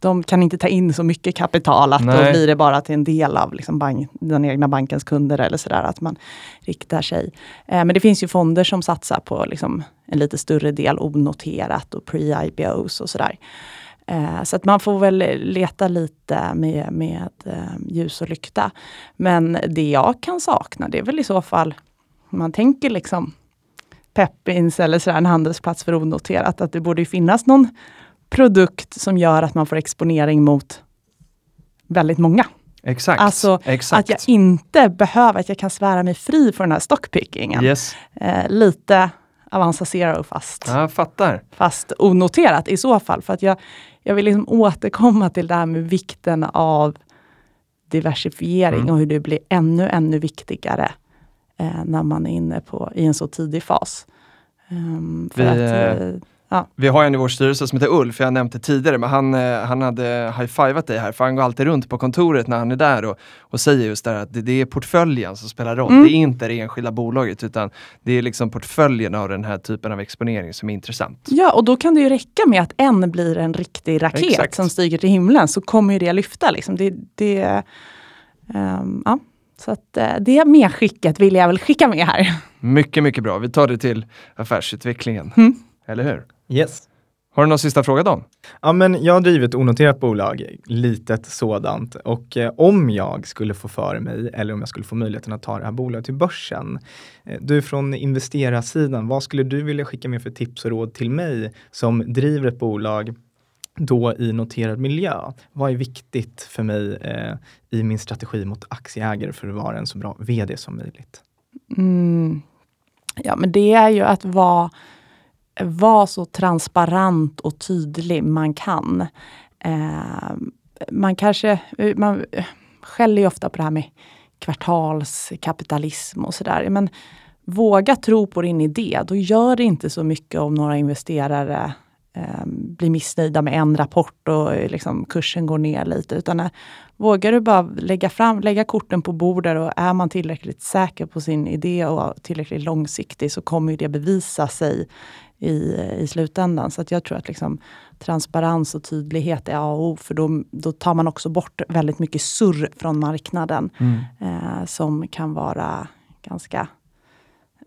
de kan inte ta in så mycket kapital att då Nej. blir det bara till en del av liksom bank, den egna bankens kunder eller sådär, att man riktar sig. Eh, men det finns ju fonder som satsar på liksom en lite större del onoterat och pre-IPOs och sådär. Eh, så att man får väl leta lite med, med eh, ljus och lykta. Men det jag kan sakna, det är väl i så fall, man tänker liksom Peppins eller sådär, en handelsplats för onoterat, att det borde finnas någon produkt som gör att man får exponering mot väldigt många. Exakt. Alltså, Exakt. Att jag inte behöver, att jag kan svära mig fri från den här stockpickingen. Yes. Eh, lite Avanza Zero fast, Ja, fattar. fast onoterat i så fall. För att jag, jag vill liksom återkomma till det här med vikten av diversifiering Mm. och hur det blir ännu, ännu viktigare eh, när man är inne på, i en så tidig fas. Ehm, för Vi, att, eh, eh, ja. Vi har en i vår styrelse som heter Ulf, jag nämnde det tidigare, men han, eh, han hade high-fivat dig här, för han går alltid runt på kontoret när han är där och, och säger just det här att det, det är portföljen som spelar roll. Mm. Det är inte det enskilda bolaget, utan det är liksom portföljen av den här typen av exponering som är intressant. Ja, och då kan det ju räcka med att en blir en riktig raket Exakt. som stiger till himlen, så kommer ju det lyfta. Liksom. Det, det, ehm, ja. Så att, eh, det medskicket vill jag väl skicka med här. Mycket, mycket bra. Vi tar det till affärsutvecklingen. Mm. Eller hur? Yes. Har du någon sista fråga Dan? Ja, men jag driver ett onoterat bolag, litet sådant. Och eh, om jag skulle få för mig, eller om jag skulle få möjligheten att ta det här bolaget till börsen. Eh, du från investerarsidan, vad skulle du vilja skicka med för tips och råd till mig som driver ett bolag då i noterad miljö? Vad är viktigt för mig eh, i min strategi mot aktieägare för att vara en så bra vd som möjligt? Mm. Ja, men det är ju att vara, vara så transparent och tydlig man kan. Eh, man kanske, man skäller ju ofta på det här med kvartalskapitalism och sådär. Men våga tro på din idé. Då gör det inte så mycket om några investerare eh, blir missnöjda med en rapport och eh, liksom, kursen går ner lite. Utan eh, vågar du bara lägga, fram, lägga korten på bordet och är man tillräckligt säker på sin idé och tillräckligt långsiktig så kommer ju det bevisa sig i, i slutändan. Så att jag tror att liksom, transparens och tydlighet är A och O, för då, då tar man också bort väldigt mycket surr från marknaden eh, som kan vara ganska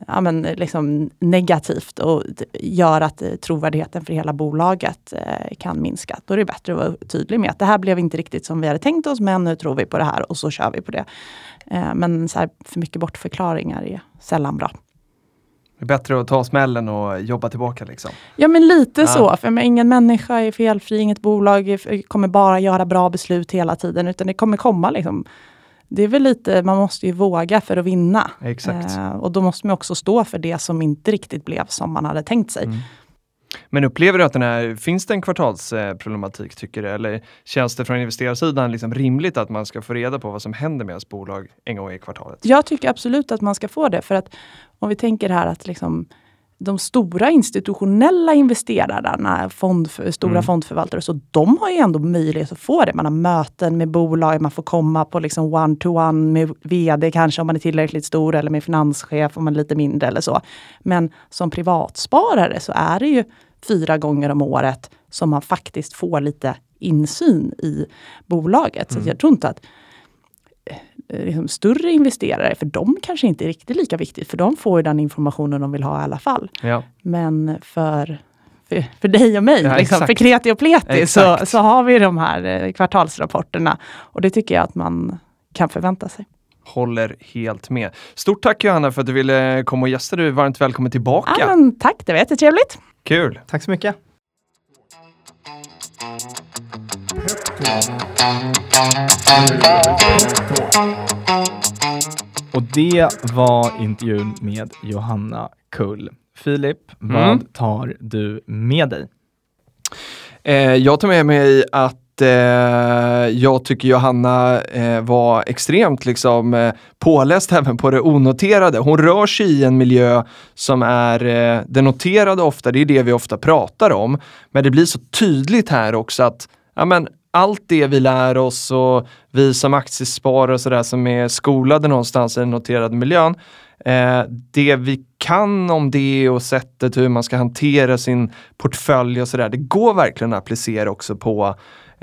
ja, men liksom negativt och gör att eh, trovärdigheten för hela bolaget eh, kan minska. Då är det bättre att vara tydlig med att det här blev inte riktigt som vi hade tänkt oss, men nu tror vi på det här och så kör vi på det. Eh, men så här, för mycket bortförklaringar är sällan bra. Det är bättre att ta smällen och jobba tillbaka liksom. Ja men lite Ja. så, för ingen människa är felfri, inget bolag kommer bara göra bra beslut hela tiden, utan det kommer komma liksom det är väl lite, man måste ju våga för att vinna. Exakt. Eh, och då måste man också stå för det som inte riktigt blev som man hade tänkt sig. Mm. Men upplever du att den här, finns det en kvartalsproblematik tycker du? Eller känns det från investerarsidan liksom rimligt att man ska få reda på vad som händer med ens bolag en gång i kvartalet? Jag tycker absolut att man ska få det, för att om vi tänker här att liksom de stora institutionella investerarna, fond, stora Mm. fondförvaltare, så de har ju ändå möjlighet att få det. Man har möten med bolag, man får komma på liksom one-to-one med VD kanske om man är tillräckligt stor eller med finanschef om man är lite mindre eller så. Men som privatsparare så är det ju fyra gånger om året som man faktiskt får lite insyn i bolaget. Så Mm. jag tror inte att eh, liksom större investerare, för de kanske inte är riktigt lika viktigt, för de får ju den informationen de vill ha i alla fall. Ja. Men för, för, för dig och mig, Ja, liksom, för kreti och pleti, så, så har vi de här eh, kvartalsrapporterna. Och det tycker jag att man kan förvänta sig. Håller helt med. Stort tack Johanna för att du ville komma och gästa. Du är varmt välkommen tillbaka. Ja, men tack, det var jättetrevligt. Kul! Tack så mycket. Och det var intervjun med Johanna Kull. Filip, vad Mm. tar du med dig? Eh, jag tar med mig att eh, jag tycker Johanna eh, var extremt liksom, eh, påläst även på det onoterade. Hon rör sig i en miljö som är eh, det noterade ofta, det är det vi ofta pratar om. Men det blir så tydligt här också att ja, men, allt det vi lär oss och vi som aktiesparare och sådär som är skolade någonstans i den noterade miljön, Eh, det vi kan om det och sättet hur man ska hantera sin portfölj och sådär, det går verkligen att applicera också på,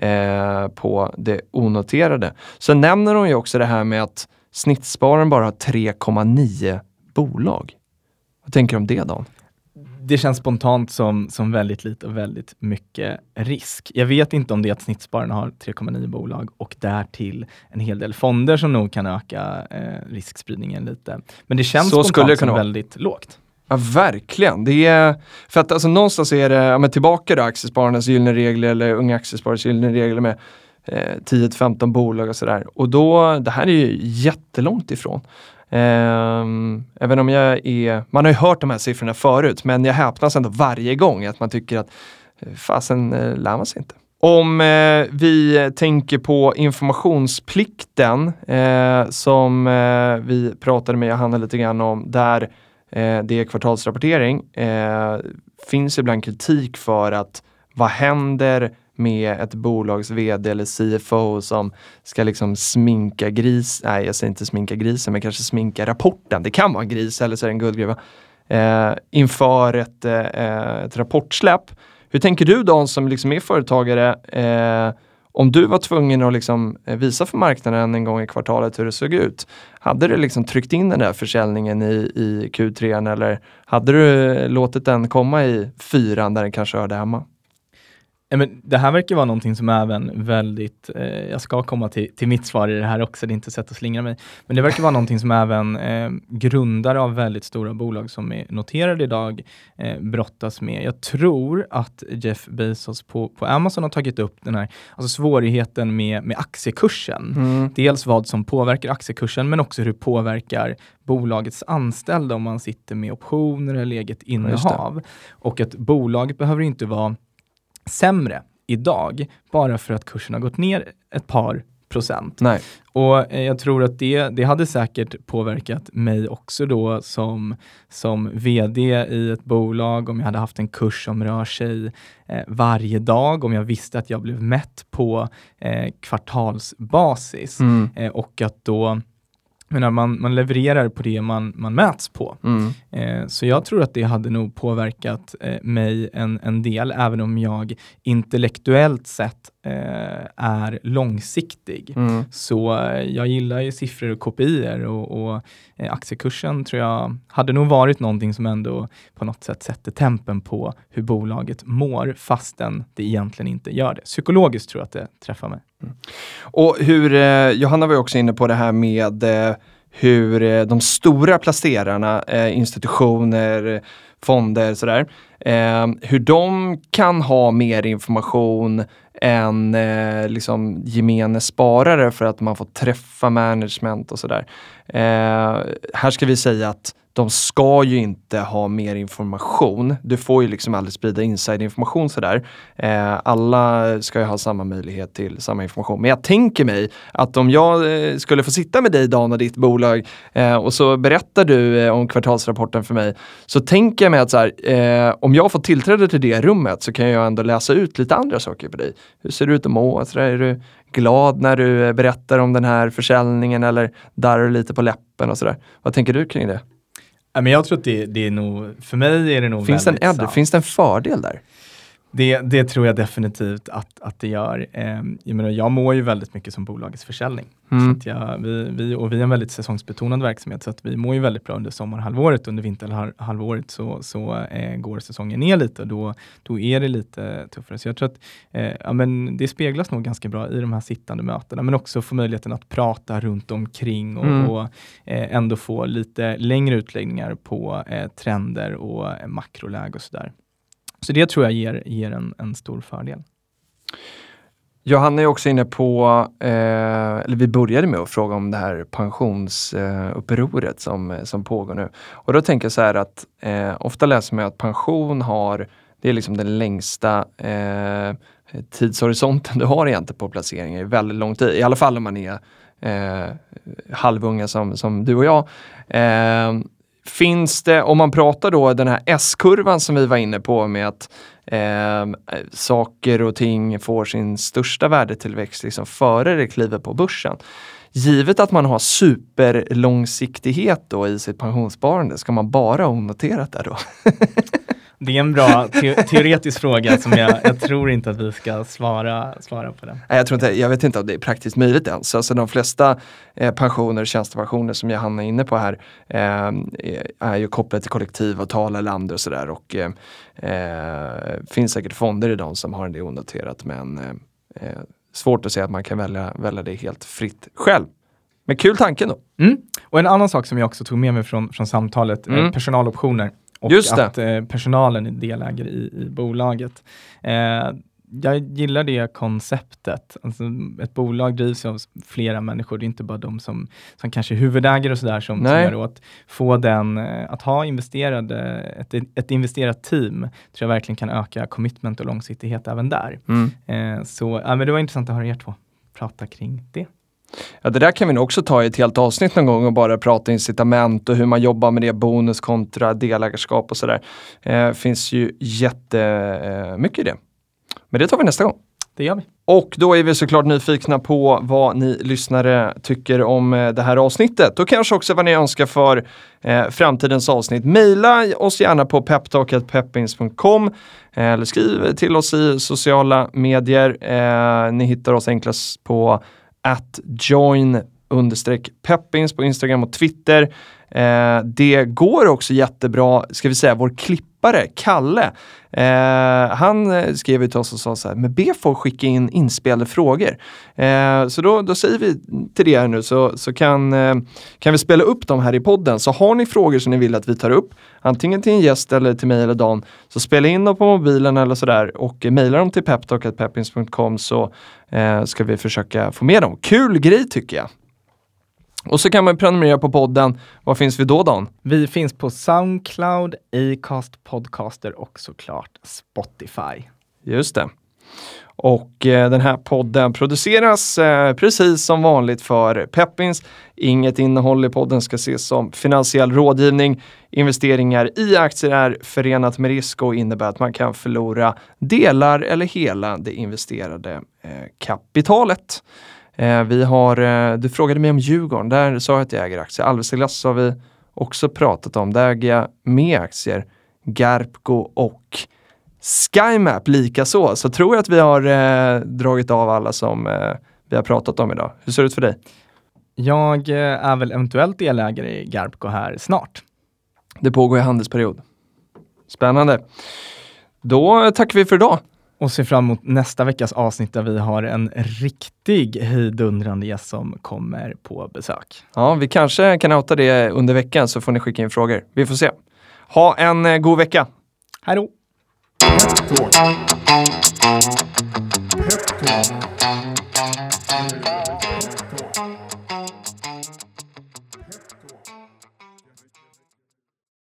eh, på det onoterade. Sen nämner hon ju också det här med att snittspararen bara har 3,9 bolag. Vad tänker du om det Dan? Det känns spontant som, som väldigt lite och väldigt mycket risk. Jag vet inte om det är att snittspararna har 3,9 bolag och därtill en hel del fonder som nog kan öka eh, riskspridningen lite. Men det känns Så spontant som väldigt lågt. Ja, verkligen. Det är, för att alltså, någonstans är det, ja, men tillbaka då, aktiespararnas gyllene regler eller unga aktiesparares gyllene regler med eh, 10-15 bolag och sådär. Och då, det här är ju jättelångt ifrån. Ehm, även om jag är, man har ju hört de här siffrorna förut, men jag häpnas ändå varje gång att man tycker att eh, fasen eh, lär man sig inte. Om eh, vi tänker på informationsplikten eh, som eh, vi pratade med Johanna lite grann om, där eh, det är kvartalsrapportering, eh, finns ibland kritik för att vad händer med ett bolags vd eller CFO som ska liksom sminka gris, nej jag säger inte sminka grisen, men kanske sminka rapporten. Det kan vara en gris eller så är det en guldgruva. Eh, inför ett, eh, ett rapportsläpp. Hur tänker du Dan som liksom är företagare, eh, om du var tvungen att liksom eh, visa för marknaden en gång i kvartalet hur det såg ut, hade du liksom tryckt in den där försäljningen i, i Q3 eller hade du låtit den komma i fyran där den kanske hörde hemma? Men det här verkar vara någonting som även väldigt, eh, jag ska komma till, till mitt svar i det här också, det är inte sätt att slingra mig, men det verkar vara någonting som även eh, grundare av väldigt stora bolag som är noterade idag eh, brottas med. Jag tror att Jeff Bezos på, på Amazon har tagit upp den här alltså svårigheten med, med aktiekursen. Mm. Dels vad som påverkar aktiekursen, men också hur det påverkar bolagets anställda om man sitter med optioner eller eget innehav. Och att bolaget behöver inte vara sämre idag bara för att kursen har gått ner ett par procent. Nej. Och eh, jag tror att det, det hade säkert påverkat mig också då som, som vd i ett bolag om jag hade haft en kurs som rör sig eh, varje dag, om jag visste att jag blev mätt på eh, kvartalsbasis Mm. eh, och att då menar, man, man levererar på det man, man mäts på. Mm. Eh, så jag tror att det hade nog påverkat eh, mig en, en del, även om jag intellektuellt sett är långsiktig. Mm. Så eh, jag gillar ju siffror och kopior och, och eh, aktiekursen tror jag hade nog varit någonting som ändå på något sätt sätter tempen på hur bolaget mår fastän det egentligen inte gör det. Psykologiskt tror jag att det träffar mig. Och hur, eh, Johanna var ju också inne på det här med eh, hur eh, de stora placerarna, eh, institutioner, fonder sådär, eh, hur de kan ha mer information än eh, liksom gemene sparare för att man får träffa management och sådär. Eh, här ska vi säga att de ska ju inte ha mer information. Du får ju liksom aldrig sprida insiderinformation sådär. Eh, alla ska ju ha samma möjlighet till samma information. Men jag tänker mig att om jag eh, skulle få sitta med dig Dan och ditt bolag eh, och så berättar du eh, om kvartalsrapporten för mig. Så tänker jag mig att så här, eh, om jag får tillträde till det rummet så kan jag ändå läsa ut lite andra saker på dig. Hur ser du ut att må? Så där, är du glad när du eh, berättar om den här försäljningen eller darrar lite på läppen och sådär. Vad tänker du kring det? Men jag tror att det, det är nog, för mig är det nog Finns det en finns det en fördel där? Det, det tror jag definitivt att, att det gör. Eh, jag, menar, jag mår ju väldigt mycket som bolagets försäljning. Mm. Så jag, vi, vi, och vi är en väldigt säsongsbetonad verksamhet så att vi mår ju väldigt bra under sommarhalvåret. Under vinterhalvåret så, så eh, går säsongen ner lite och då, då är det lite tuffare. Så jag tror att eh, ja, men det speglas nog ganska bra i de här sittande mötena men också få möjligheten att prata runt omkring och, mm. och eh, ändå få lite längre utläggningar på eh, trender och eh, makroläge och sådär. Så det tror jag ger, ger en, en stor fördel. Johanna är också inne på, eh, eller vi började med att fråga om det här pensionsupproret eh, som, som pågår nu. Och då tänker jag så här att eh, ofta läser man att pension har, det är liksom den längsta eh, tidshorisonten du har egentligen på placeringar i väldigt lång tid. I alla fall om man är eh, halvunga som, som du och jag. Eh, Finns det, om man pratar då den här S-kurvan som vi var inne på med att eh, saker och ting får sin största värdetillväxt liksom före det kliver på börsen. Givet att man har superlångsiktighet då i sitt pensionssparande, ska man bara ha onoterat där då? (laughs) Det är en bra te teoretisk fråga som jag, jag, tror inte att vi ska svara, svara på den. Nej, jag, tror inte, jag vet inte om det är praktiskt möjligt ens. Alltså de flesta eh, pensioner, tjänstepensioner som Johanna är inne på här eh, är ju kopplade till kollektivavtal eller andra och sådär. Och eh, eh, finns säkert fonder i dem som har del onoterat men eh, eh, svårt att säga att man kan välja, välja det helt fritt själv. Men kul tanke då. Mm. Och en annan sak som jag också tog med mig från, från samtalet, mm. personaloptioner och Just att eh, personalen är delägare i, i bolaget. Eh, jag gillar det konceptet. Alltså, ett bolag drivs av flera människor, det är inte bara de som, som kanske är huvudägare och sådär som, som gör att få den, eh, att ha investerade, ett, ett investerat team, tror jag verkligen kan öka commitment och långsiktighet även där. Mm. Eh, så ja, men det var intressant att höra er två prata kring det. Ja, det där kan vi nog också ta i ett helt avsnitt någon gång och bara prata incitament och hur man jobbar med det, bonus kontra delägarskap och sådär. Eh, finns ju jättemycket eh, i det. Men det tar vi nästa gång. Det gör vi. Och då är vi såklart nyfikna på vad ni lyssnare tycker om eh, det här avsnittet och kanske också vad ni önskar för eh, framtidens avsnitt. Maila oss gärna på peptalkpeppins.com eh, eller skriv till oss i sociala medier. Eh, ni hittar oss enklast på at join understreck peppins på Instagram och Twitter. Eh, det går också jättebra, ska vi säga, vår klipp klippare Kalle. Eh, han eh, skrev till oss och sa så här, men be folk skicka in inspelade frågor. Eh, så då, då säger vi till det här nu så, så kan, eh, kan vi spela upp dem här i podden. Så har ni frågor som ni vill att vi tar upp, antingen till en gäst eller till mig eller Dan, så spela in dem på mobilen eller sådär och mejla dem till peptalk.peppins.com så eh, ska vi försöka få med dem. Kul grej tycker jag! Och så kan man prenumerera på podden. Var finns vi då Dan? Vi finns på Soundcloud, Acast, Podcaster och såklart Spotify. Just det. Och eh, den här podden produceras eh, precis som vanligt för Peppins. Inget innehåll i podden ska ses som finansiell rådgivning. Investeringar i aktier är förenat med risk och innebär att man kan förlora delar eller hela det investerade eh, kapitalet. Eh, vi har, eh, du frågade mig om Djurgården, där sa jag att jag äger aktier. Alvesta Glass har vi också pratat om, där äger jag med aktier. Garpco och SkyMap likaså. Så tror jag att vi har eh, dragit av alla som eh, vi har pratat om idag. Hur ser det ut för dig? Jag eh, är väl eventuellt delägare i Garpco här snart. Det pågår i handelsperiod. Spännande. Då tackar vi för idag. Och ser fram emot nästa veckas avsnitt där vi har en riktig hejdundrande gäst som kommer på besök. Ja, vi kanske kan outa det under veckan så får ni skicka in frågor. Vi får se. Ha en eh, god vecka! Hej då! Pep Talk.